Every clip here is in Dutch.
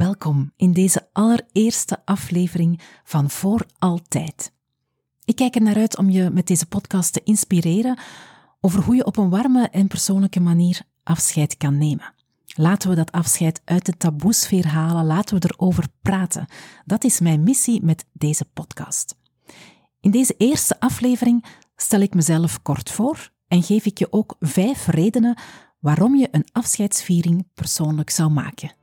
welkom in deze allereerste aflevering van Voor Altijd. Ik kijk er naar uit om je met deze podcast te inspireren over hoe je op een warme en persoonlijke manier afscheid kan nemen. Laten we dat afscheid uit de taboesfeer halen, laten we erover praten. Dat is mijn missie met deze podcast. In deze eerste aflevering stel ik mezelf kort voor en geef ik je ook vijf redenen waarom je een afscheidsviering persoonlijk zou maken.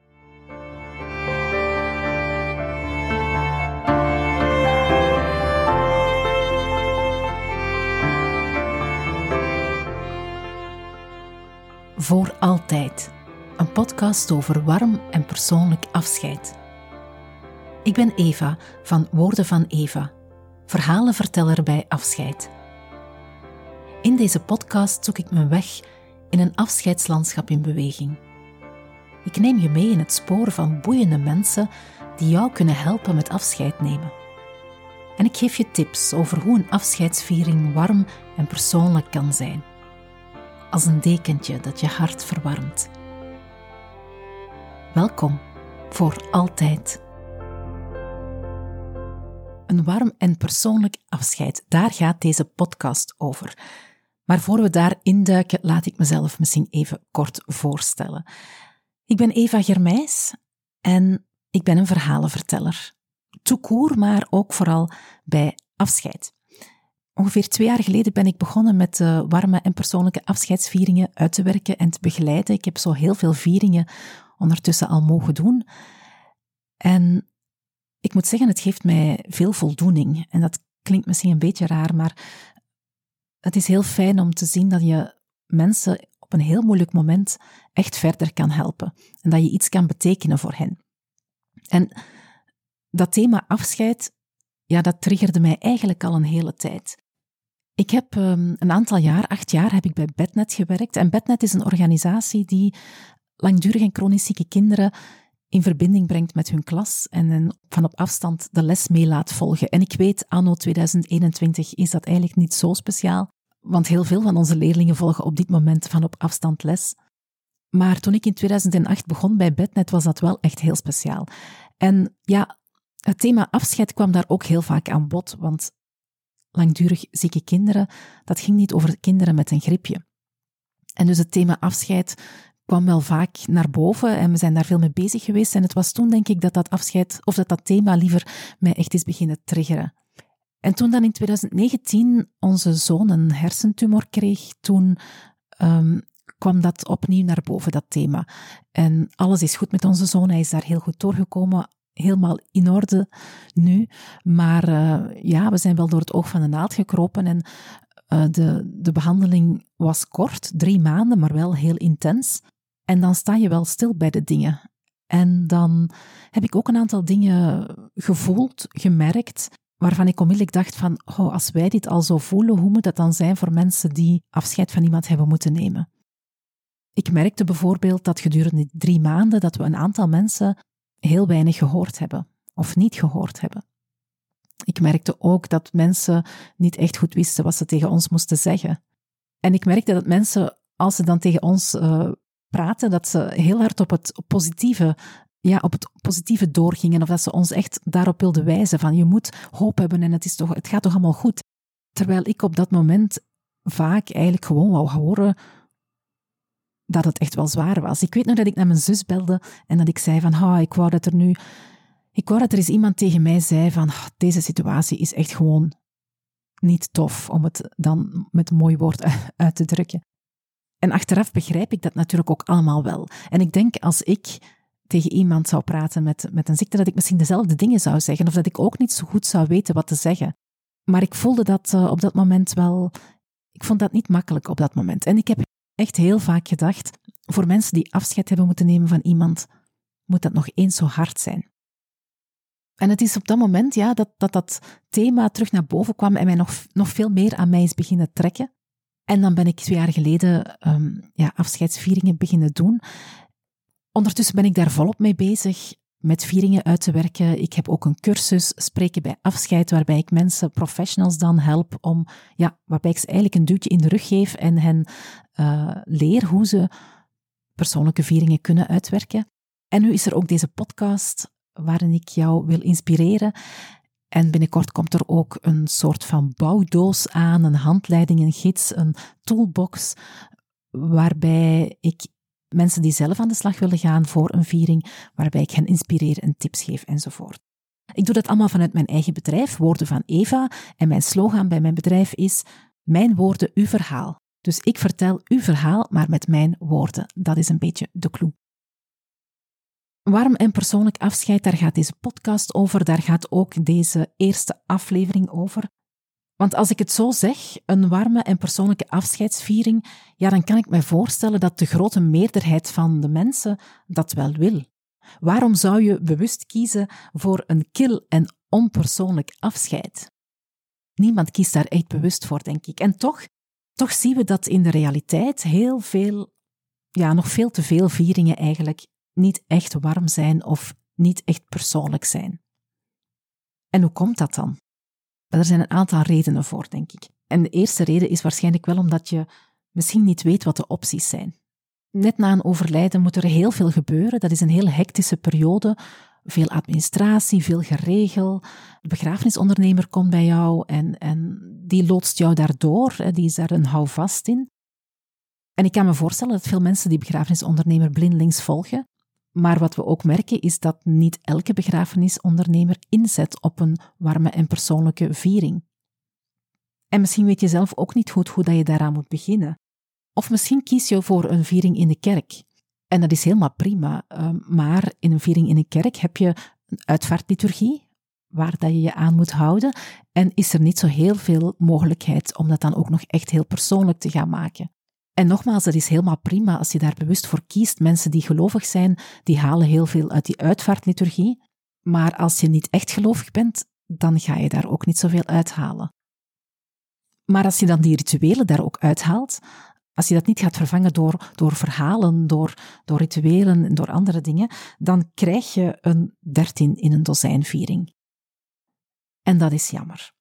Voor altijd. Een podcast over warm en persoonlijk afscheid. Ik ben Eva van Woorden van Eva, verhalenverteller bij afscheid. In deze podcast zoek ik mijn weg in een afscheidslandschap in beweging. Ik neem je mee in het spoor van boeiende mensen die jou kunnen helpen met afscheid nemen. En ik geef je tips over hoe een afscheidsviering warm en persoonlijk kan zijn als een dekentje dat je hart verwarmt. Welkom voor altijd. Een warm en persoonlijk afscheid, daar gaat deze podcast over. Maar voor we daar induiken, laat ik mezelf misschien even kort voorstellen. Ik ben Eva Germijs en ik ben een verhalenverteller. Toekoer, maar ook vooral bij afscheid. Ongeveer twee jaar geleden ben ik begonnen met de warme en persoonlijke afscheidsvieringen uit te werken en te begeleiden. Ik heb zo heel veel vieringen ondertussen al mogen doen. En ik moet zeggen, het geeft mij veel voldoening. En dat klinkt misschien een beetje raar, maar het is heel fijn om te zien dat je mensen op een heel moeilijk moment echt verder kan helpen. En dat je iets kan betekenen voor hen. En dat thema afscheid, ja, dat triggerde mij eigenlijk al een hele tijd. Ik heb um, een aantal jaar, acht jaar, heb ik bij Bednet gewerkt. En Bednet is een organisatie die langdurig en chronisch zieke kinderen in verbinding brengt met hun klas en van op afstand de les mee laat volgen. En ik weet, anno 2021 is dat eigenlijk niet zo speciaal, want heel veel van onze leerlingen volgen op dit moment van op afstand les. Maar toen ik in 2008 begon bij Bednet, was dat wel echt heel speciaal. En ja, het thema afscheid kwam daar ook heel vaak aan bod, want langdurig zieke kinderen, dat ging niet over kinderen met een griepje. En dus het thema afscheid kwam wel vaak naar boven en we zijn daar veel mee bezig geweest. En het was toen denk ik dat dat afscheid, of dat dat thema liever mij echt is beginnen triggeren. En toen dan in 2019 onze zoon een hersentumor kreeg, toen um, kwam dat opnieuw naar boven, dat thema. En alles is goed met onze zoon, hij is daar heel goed doorgekomen helemaal in orde nu. Maar uh, ja, we zijn wel door het oog van de naald gekropen en uh, de, de behandeling was kort, drie maanden, maar wel heel intens. En dan sta je wel stil bij de dingen. En dan heb ik ook een aantal dingen gevoeld, gemerkt, waarvan ik onmiddellijk dacht van, oh, als wij dit al zo voelen, hoe moet dat dan zijn voor mensen die afscheid van iemand hebben moeten nemen? Ik merkte bijvoorbeeld dat gedurende drie maanden dat we een aantal mensen heel weinig gehoord hebben of niet gehoord hebben. Ik merkte ook dat mensen niet echt goed wisten wat ze tegen ons moesten zeggen. En ik merkte dat mensen, als ze dan tegen ons uh, praten, dat ze heel hard op het positieve, ja, op het positieve doorgingen. Of dat ze ons echt daarop wilden wijzen van je moet hoop hebben en het, is toch, het gaat toch allemaal goed. Terwijl ik op dat moment vaak eigenlijk gewoon wou horen dat het echt wel zwaar was. Ik weet nog dat ik naar mijn zus belde en dat ik zei van, ik wou dat er nu... Ik wou dat er eens iemand tegen mij zei van, deze situatie is echt gewoon niet tof, om het dan met een mooi woord uit te drukken. En achteraf begrijp ik dat natuurlijk ook allemaal wel. En ik denk als ik tegen iemand zou praten met, met een ziekte, dat ik misschien dezelfde dingen zou zeggen, of dat ik ook niet zo goed zou weten wat te zeggen. Maar ik voelde dat uh, op dat moment wel. Ik vond dat niet makkelijk op dat moment. En ik heb echt heel vaak gedacht, voor mensen die afscheid hebben moeten nemen van iemand, moet dat nog eens zo hard zijn. En het is op dat moment ja, dat, dat dat thema terug naar boven kwam en mij nog, nog veel meer aan mij is beginnen trekken. En dan ben ik twee jaar geleden um, ja, afscheidsvieringen beginnen doen. Ondertussen ben ik daar volop mee bezig met vieringen uit te werken. Ik heb ook een cursus Spreken bij afscheid, waarbij ik mensen, professionals dan help om, ja, waarbij ik ze eigenlijk een duwtje in de rug geef en hen uh, leer hoe ze persoonlijke vieringen kunnen uitwerken. En nu is er ook deze podcast waarin ik jou wil inspireren. En binnenkort komt er ook een soort van bouwdoos aan, een handleiding, een gids, een toolbox, waarbij ik mensen die zelf aan de slag willen gaan voor een viering, waarbij ik hen inspireer en tips geef enzovoort. Ik doe dat allemaal vanuit mijn eigen bedrijf, Woorden van Eva, en mijn slogan bij mijn bedrijf is Mijn woorden, uw verhaal. Dus ik vertel uw verhaal, maar met mijn woorden. Dat is een beetje de clue. Warm en persoonlijk afscheid, daar gaat deze podcast over, daar gaat ook deze eerste aflevering over. Want als ik het zo zeg, een warme en persoonlijke afscheidsviering, ja, dan kan ik me voorstellen dat de grote meerderheid van de mensen dat wel wil. Waarom zou je bewust kiezen voor een kil en onpersoonlijk afscheid? Niemand kiest daar echt bewust voor, denk ik. En toch, toch zien we dat in de realiteit heel veel, ja, nog veel te veel vieringen eigenlijk niet echt warm zijn of niet echt persoonlijk zijn. En hoe komt dat dan? Er zijn een aantal redenen voor, denk ik. En de eerste reden is waarschijnlijk wel omdat je misschien niet weet wat de opties zijn. Net na een overlijden moet er heel veel gebeuren. Dat is een heel hectische periode. Veel administratie, veel geregel. De begrafenisondernemer komt bij jou en, en die loodst jou daardoor. Die is daar een houvast in. En ik kan me voorstellen dat veel mensen die begrafenisondernemer blindelings volgen. Maar wat we ook merken is dat niet elke begrafenisondernemer inzet op een warme en persoonlijke viering. En misschien weet je zelf ook niet goed hoe dat je daaraan moet beginnen. Of misschien kies je voor een viering in de kerk. En dat is helemaal prima, ehm, maar in een viering in een kerk heb je een uitvaartliturgie, waar dat je je aan moet houden, en is er niet zo heel veel mogelijkheid om dat dan ook nog echt heel persoonlijk te gaan maken. En nogmaals, dat is helemaal prima als je daar bewust voor kiest. Mensen die gelovig zijn, die halen heel veel uit die uitvaartliturgie. Maar als je niet echt gelovig bent, dan ga je daar ook niet zoveel uithalen. Maar als je dan die rituelen daar ook uithaalt, als je dat niet gaat vervangen door, door verhalen, door, door rituelen en door andere dingen, dan krijg je een dertien in een dozijnviering. En dat is jammer.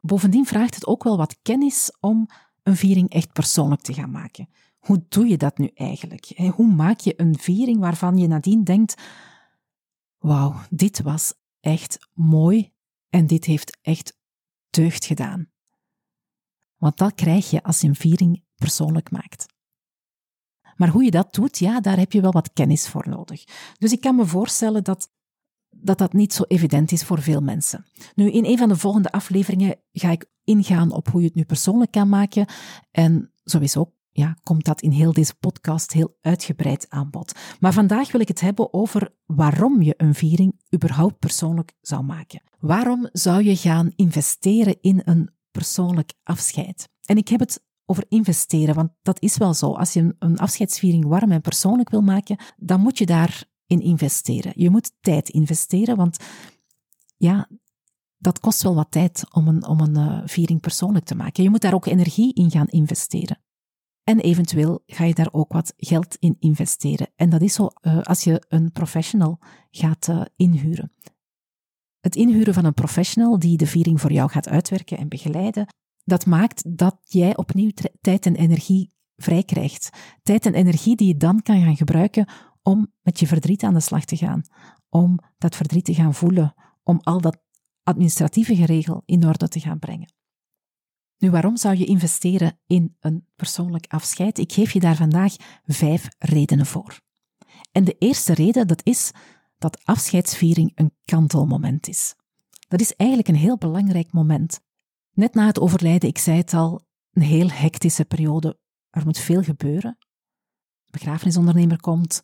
Bovendien vraagt het ook wel wat kennis om een viering echt persoonlijk te gaan maken. Hoe doe je dat nu eigenlijk? Hoe maak je een viering waarvan je nadien denkt: Wauw, dit was echt mooi en dit heeft echt deugd gedaan? Want dat krijg je als je een viering persoonlijk maakt. Maar hoe je dat doet, ja, daar heb je wel wat kennis voor nodig. Dus ik kan me voorstellen dat dat dat niet zo evident is voor veel mensen. Nu, in een van de volgende afleveringen ga ik ingaan op hoe je het nu persoonlijk kan maken. En sowieso ja, komt dat in heel deze podcast heel uitgebreid aan bod. Maar vandaag wil ik het hebben over waarom je een viering überhaupt persoonlijk zou maken. Waarom zou je gaan investeren in een persoonlijk afscheid? En ik heb het over investeren, want dat is wel zo. Als je een afscheidsviering warm en persoonlijk wil maken, dan moet je daar in investeren. Je moet tijd investeren, want ja, dat kost wel wat tijd om een, om een uh, viering persoonlijk te maken. Je moet daar ook energie in gaan investeren. En eventueel ga je daar ook wat geld in investeren. En dat is zo uh, als je een professional gaat uh, inhuren. Het inhuren van een professional die de viering voor jou gaat uitwerken en begeleiden, dat maakt dat jij opnieuw tijd en energie vrij krijgt. Tijd en energie die je dan kan gaan gebruiken om met je verdriet aan de slag te gaan, om dat verdriet te gaan voelen, om al dat administratieve geregel in orde te gaan brengen. Nu, waarom zou je investeren in een persoonlijk afscheid? Ik geef je daar vandaag vijf redenen voor. En de eerste reden, dat is dat afscheidsviering een kantelmoment is. Dat is eigenlijk een heel belangrijk moment. Net na het overlijden, ik zei het al, een heel hectische periode. Er moet veel gebeuren. De begrafenisondernemer komt,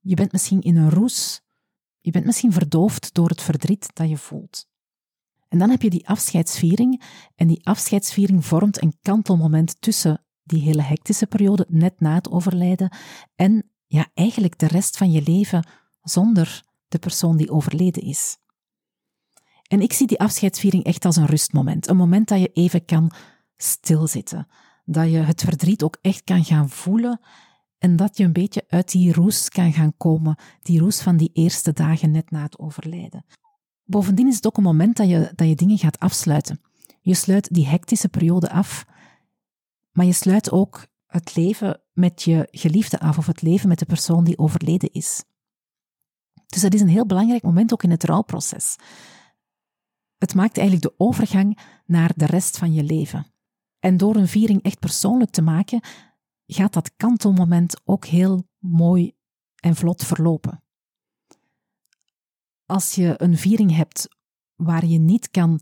je bent misschien in een roes. Je bent misschien verdoofd door het verdriet dat je voelt. En dan heb je die afscheidsviering. En die afscheidsviering vormt een kantelmoment tussen die hele hectische periode, net na het overlijden, en ja, eigenlijk de rest van je leven zonder de persoon die overleden is. En ik zie die afscheidsviering echt als een rustmoment. Een moment dat je even kan stilzitten. Dat je het verdriet ook echt kan gaan voelen en dat je een beetje uit die roes kan gaan komen, die roes van die eerste dagen net na het overlijden. Bovendien is het ook een moment dat je, dat je dingen gaat afsluiten. Je sluit die hectische periode af, maar je sluit ook het leven met je geliefde af of het leven met de persoon die overleden is. Dus dat is een heel belangrijk moment ook in het rouwproces. Het maakt eigenlijk de overgang naar de rest van je leven. En door een viering echt persoonlijk te maken, gaat dat kantelmoment ook heel mooi en vlot verlopen. Als je een viering hebt waar je niet kan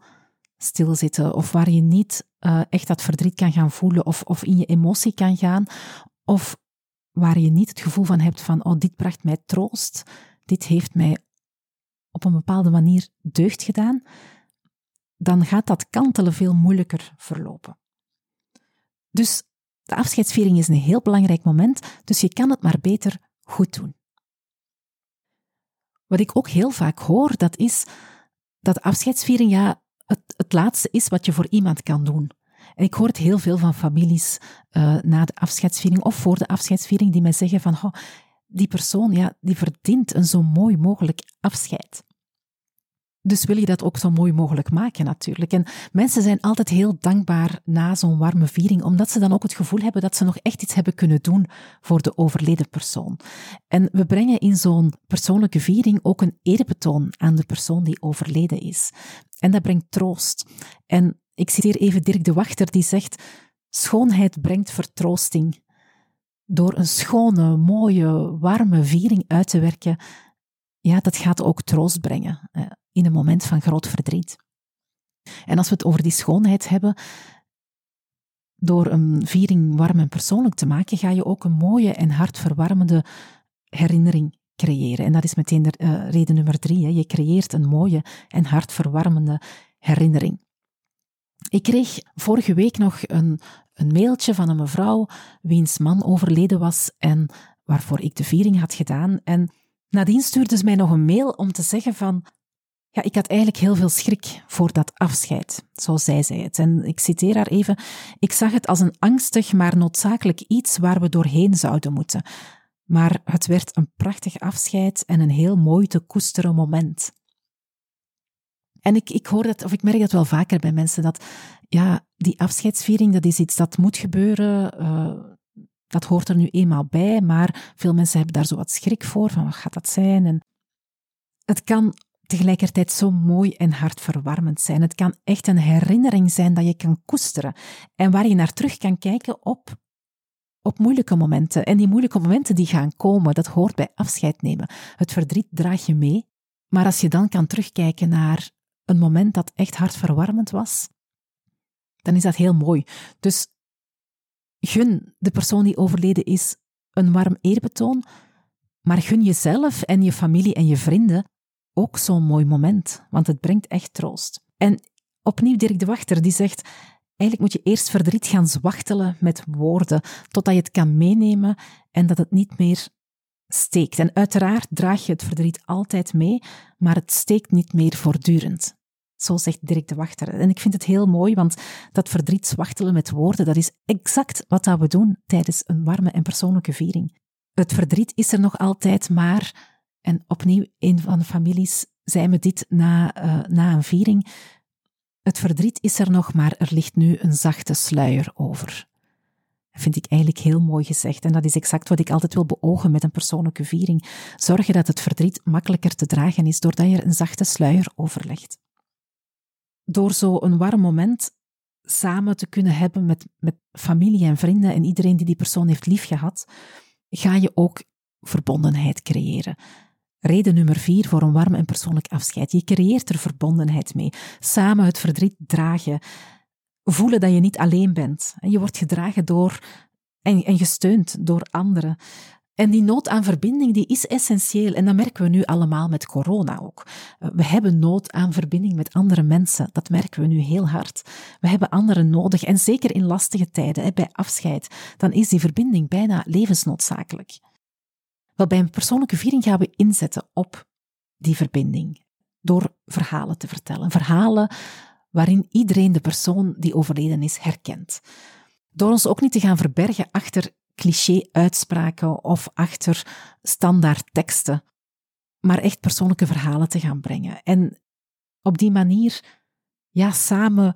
stilzitten of waar je niet uh, echt dat verdriet kan gaan voelen of, of in je emotie kan gaan, of waar je niet het gevoel van hebt van, oh, dit bracht mij troost, dit heeft mij op een bepaalde manier deugd gedaan, dan gaat dat kantelen veel moeilijker verlopen. Dus de afscheidsviering is een heel belangrijk moment, dus je kan het maar beter goed doen. Wat ik ook heel vaak hoor, dat is dat afscheidsviering ja, het, het laatste is wat je voor iemand kan doen. En ik hoor het heel veel van families uh, na de afscheidsviering of voor de afscheidsviering die mij zeggen van die persoon ja, die verdient een zo mooi mogelijk afscheid. Dus wil je dat ook zo mooi mogelijk maken natuurlijk. En mensen zijn altijd heel dankbaar na zo'n warme viering, omdat ze dan ook het gevoel hebben dat ze nog echt iets hebben kunnen doen voor de overleden persoon. En we brengen in zo'n persoonlijke viering ook een eerbetoon aan de persoon die overleden is. En dat brengt troost. En ik citeer even Dirk de Wachter, die zegt: Schoonheid brengt vertroosting. Door een schone, mooie, warme viering uit te werken, ja, dat gaat ook troost brengen in een moment van groot verdriet. En als we het over die schoonheid hebben, door een viering warm en persoonlijk te maken, ga je ook een mooie en hartverwarmende herinnering creëren. En dat is meteen de, uh, reden nummer drie. Hè. Je creëert een mooie en hartverwarmende herinnering. Ik kreeg vorige week nog een, een mailtje van een mevrouw wiens man overleden was en waarvoor ik de viering had gedaan. En nadien stuurde ze mij nog een mail om te zeggen van ja, ik had eigenlijk heel veel schrik voor dat afscheid, zo zei zij het. En ik citeer haar even: Ik zag het als een angstig, maar noodzakelijk iets waar we doorheen zouden moeten. Maar het werd een prachtig afscheid en een heel mooi te koesteren moment. En ik, ik hoor dat, of ik merk dat wel vaker bij mensen, dat ja, die afscheidsviering, dat is iets dat moet gebeuren. Uh, dat hoort er nu eenmaal bij, maar veel mensen hebben daar zo wat schrik voor, van wat gaat dat zijn? En het kan tegelijkertijd zo mooi en hartverwarmend zijn. Het kan echt een herinnering zijn dat je kan koesteren en waar je naar terug kan kijken op, op moeilijke momenten. En die moeilijke momenten die gaan komen, dat hoort bij afscheid nemen. Het verdriet draag je mee, maar als je dan kan terugkijken naar een moment dat echt hartverwarmend was, dan is dat heel mooi. Dus gun de persoon die overleden is een warm eerbetoon, maar gun jezelf en je familie en je vrienden ook zo'n mooi moment, want het brengt echt troost. En opnieuw Dirk de Wachter, die zegt, eigenlijk moet je eerst verdriet gaan zwachtelen met woorden, totdat je het kan meenemen en dat het niet meer steekt. En uiteraard draag je het verdriet altijd mee, maar het steekt niet meer voortdurend. Zo zegt Dirk de Wachter. En ik vind het heel mooi, want dat verdriet zwachtelen met woorden, dat is exact wat we doen tijdens een warme en persoonlijke viering. Het verdriet is er nog altijd, maar en opnieuw, een van de families zei me dit na, uh, na een viering. Het verdriet is er nog, maar er ligt nu een zachte sluier over. Dat vind ik eigenlijk heel mooi gezegd. En dat is exact wat ik altijd wil beogen met een persoonlijke viering. Zorgen dat het verdriet makkelijker te dragen is doordat je er een zachte sluier over legt. Door zo een warm moment samen te kunnen hebben met, met familie en vrienden en iedereen die die persoon heeft liefgehad, ga je ook verbondenheid creëren. Reden nummer vier voor een warm en persoonlijk afscheid. Je creëert er verbondenheid mee. Samen het verdriet dragen. Voelen dat je niet alleen bent. Je wordt gedragen door en, en gesteund door anderen. En die nood aan verbinding die is essentieel. En dat merken we nu allemaal met corona ook. We hebben nood aan verbinding met andere mensen. Dat merken we nu heel hard. We hebben anderen nodig. En zeker in lastige tijden, bij afscheid, dan is die verbinding bijna levensnoodzakelijk. Bij een persoonlijke viering gaan we inzetten op die verbinding. Door verhalen te vertellen. Verhalen waarin iedereen de persoon die overleden is herkent. Door ons ook niet te gaan verbergen achter cliché-uitspraken of achter standaard teksten, maar echt persoonlijke verhalen te gaan brengen. En op die manier, ja, samen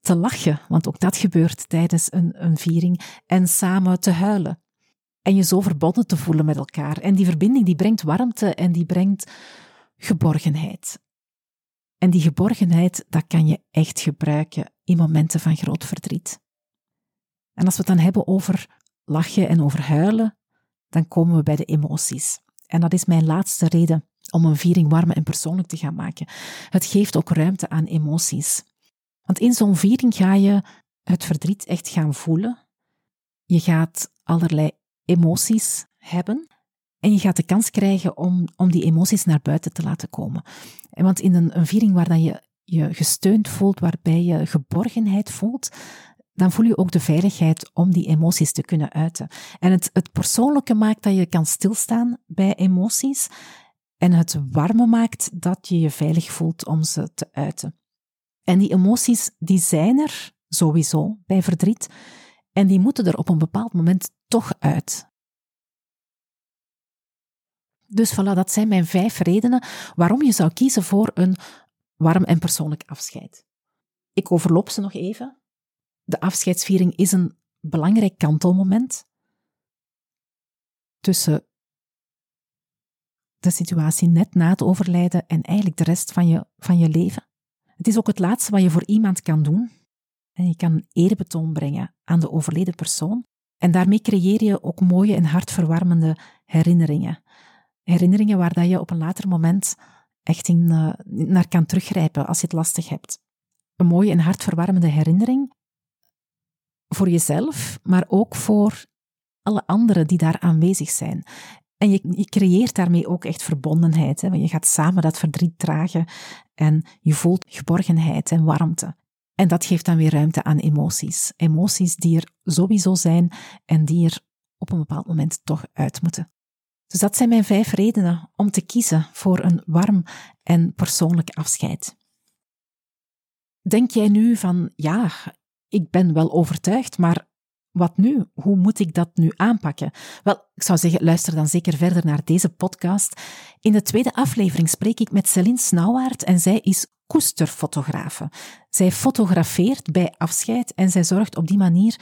te lachen, want ook dat gebeurt tijdens een, een viering, en samen te huilen. En je zo verbonden te voelen met elkaar. En die verbinding die brengt warmte en die brengt geborgenheid. En die geborgenheid, dat kan je echt gebruiken in momenten van groot verdriet. En als we het dan hebben over lachen en over huilen, dan komen we bij de emoties. En dat is mijn laatste reden om een viering warm en persoonlijk te gaan maken. Het geeft ook ruimte aan emoties. Want in zo'n viering ga je het verdriet echt gaan voelen. Je gaat allerlei emoties hebben. En je gaat de kans krijgen om, om die emoties naar buiten te laten komen. En want in een, een viering waar dan je je gesteund voelt, waarbij je geborgenheid voelt, dan voel je ook de veiligheid om die emoties te kunnen uiten. En het, het persoonlijke maakt dat je kan stilstaan bij emoties. En het warme maakt dat je je veilig voelt om ze te uiten. En die emoties, die zijn er sowieso bij verdriet. En die moeten er op een bepaald moment toch uit. Dus voilà, dat zijn mijn vijf redenen waarom je zou kiezen voor een warm en persoonlijk afscheid. Ik overloop ze nog even. De afscheidsviering is een belangrijk kantelmoment tussen de situatie net na het overlijden en eigenlijk de rest van je, van je leven. Het is ook het laatste wat je voor iemand kan doen. En je kan eerbetoon brengen aan de overleden persoon. En daarmee creëer je ook mooie en hartverwarmende herinneringen. Herinneringen waar dat je op een later moment echt in, uh, naar kan teruggrijpen als je het lastig hebt. Een mooie en hartverwarmende herinnering voor jezelf, maar ook voor alle anderen die daar aanwezig zijn. En je, je creëert daarmee ook echt verbondenheid. Hè? Want je gaat samen dat verdriet dragen en je voelt geborgenheid en warmte. En dat geeft dan weer ruimte aan emoties. Emoties die er sowieso zijn en die er op een bepaald moment toch uit moeten. Dus dat zijn mijn vijf redenen om te kiezen voor een warm en persoonlijk afscheid. Denk jij nu van, ja, ik ben wel overtuigd, maar wat nu? Hoe moet ik dat nu aanpakken? Wel, ik zou zeggen, luister dan zeker verder naar deze podcast. In de tweede aflevering spreek ik met Celine Snauwaard en zij is koesterfotografe. Zij fotografeert bij afscheid en zij zorgt op die manier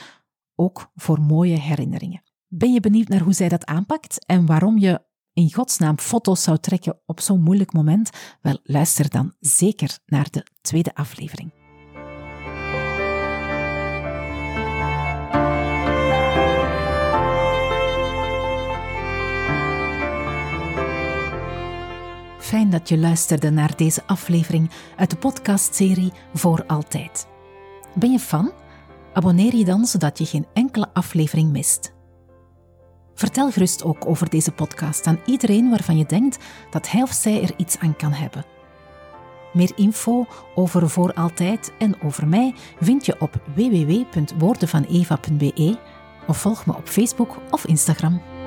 ook voor mooie herinneringen. Ben je benieuwd naar hoe zij dat aanpakt en waarom je in godsnaam foto's zou trekken op zo'n moeilijk moment? Wel, luister dan zeker naar de tweede aflevering. Fijn dat je luisterde naar deze aflevering uit de podcastserie Voor Altijd. Ben je fan? Abonneer je dan zodat je geen enkele aflevering mist. Vertel gerust ook over deze podcast aan iedereen waarvan je denkt dat hij of zij er iets aan kan hebben. Meer info over Voor Altijd en over mij vind je op www.woordenvaneva.be of volg me op Facebook of Instagram.